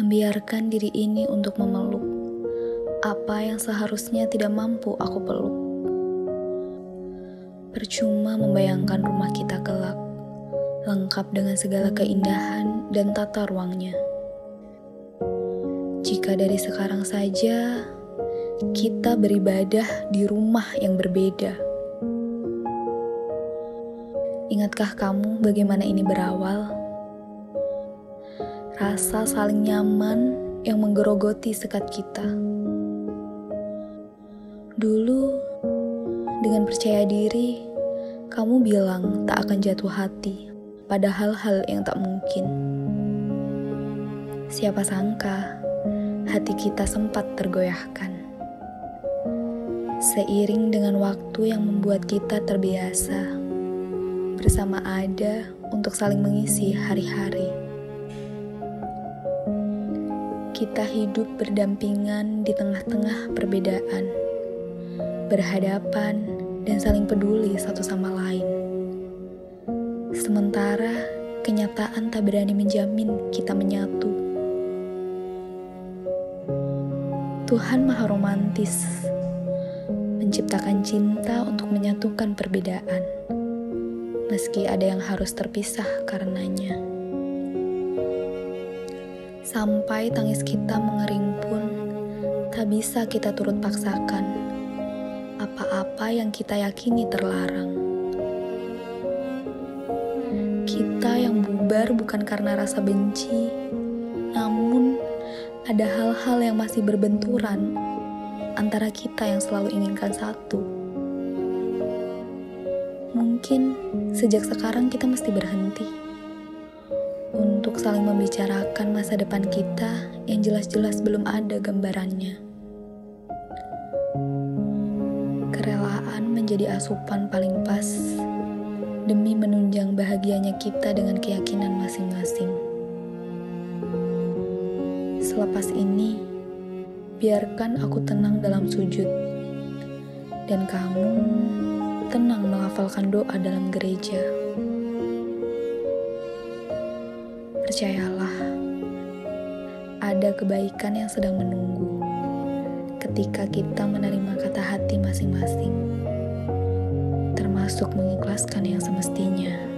membiarkan diri ini untuk memeluk apa yang seharusnya tidak mampu aku peluk. Percuma membayangkan rumah kita kelak, lengkap dengan segala keindahan dan tata ruangnya. Jika dari sekarang saja kita beribadah di rumah yang berbeda. Ingatkah kamu bagaimana ini berawal? Rasa saling nyaman yang menggerogoti sekat kita. Dulu, dengan percaya diri, kamu bilang tak akan jatuh hati pada hal-hal yang tak mungkin. Siapa sangka hati kita sempat tergoyahkan. Seiring dengan waktu yang membuat kita terbiasa bersama ada untuk saling mengisi hari-hari. Kita hidup berdampingan di tengah-tengah perbedaan, berhadapan dan saling peduli satu sama lain. Sementara kenyataan tak berani menjamin kita menyatu. Tuhan Maha Romantis menciptakan cinta untuk menyatukan perbedaan, meski ada yang harus terpisah karenanya. Sampai tangis kita mengering pun, tak bisa kita turut paksakan. Apa-apa yang kita yakini terlarang. Kita yang bubar bukan karena rasa benci, namun ada hal-hal yang masih berbenturan antara kita yang selalu inginkan satu. Mungkin sejak sekarang kita mesti berhenti saling membicarakan masa depan kita yang jelas-jelas belum ada gambarannya. Kerelaan menjadi asupan paling pas demi menunjang bahagianya kita dengan keyakinan masing-masing. Selepas ini, biarkan aku tenang dalam sujud, dan kamu tenang melafalkan doa dalam gereja. Percayalah, ada kebaikan yang sedang menunggu ketika kita menerima kata hati masing-masing, termasuk mengikhlaskan yang semestinya.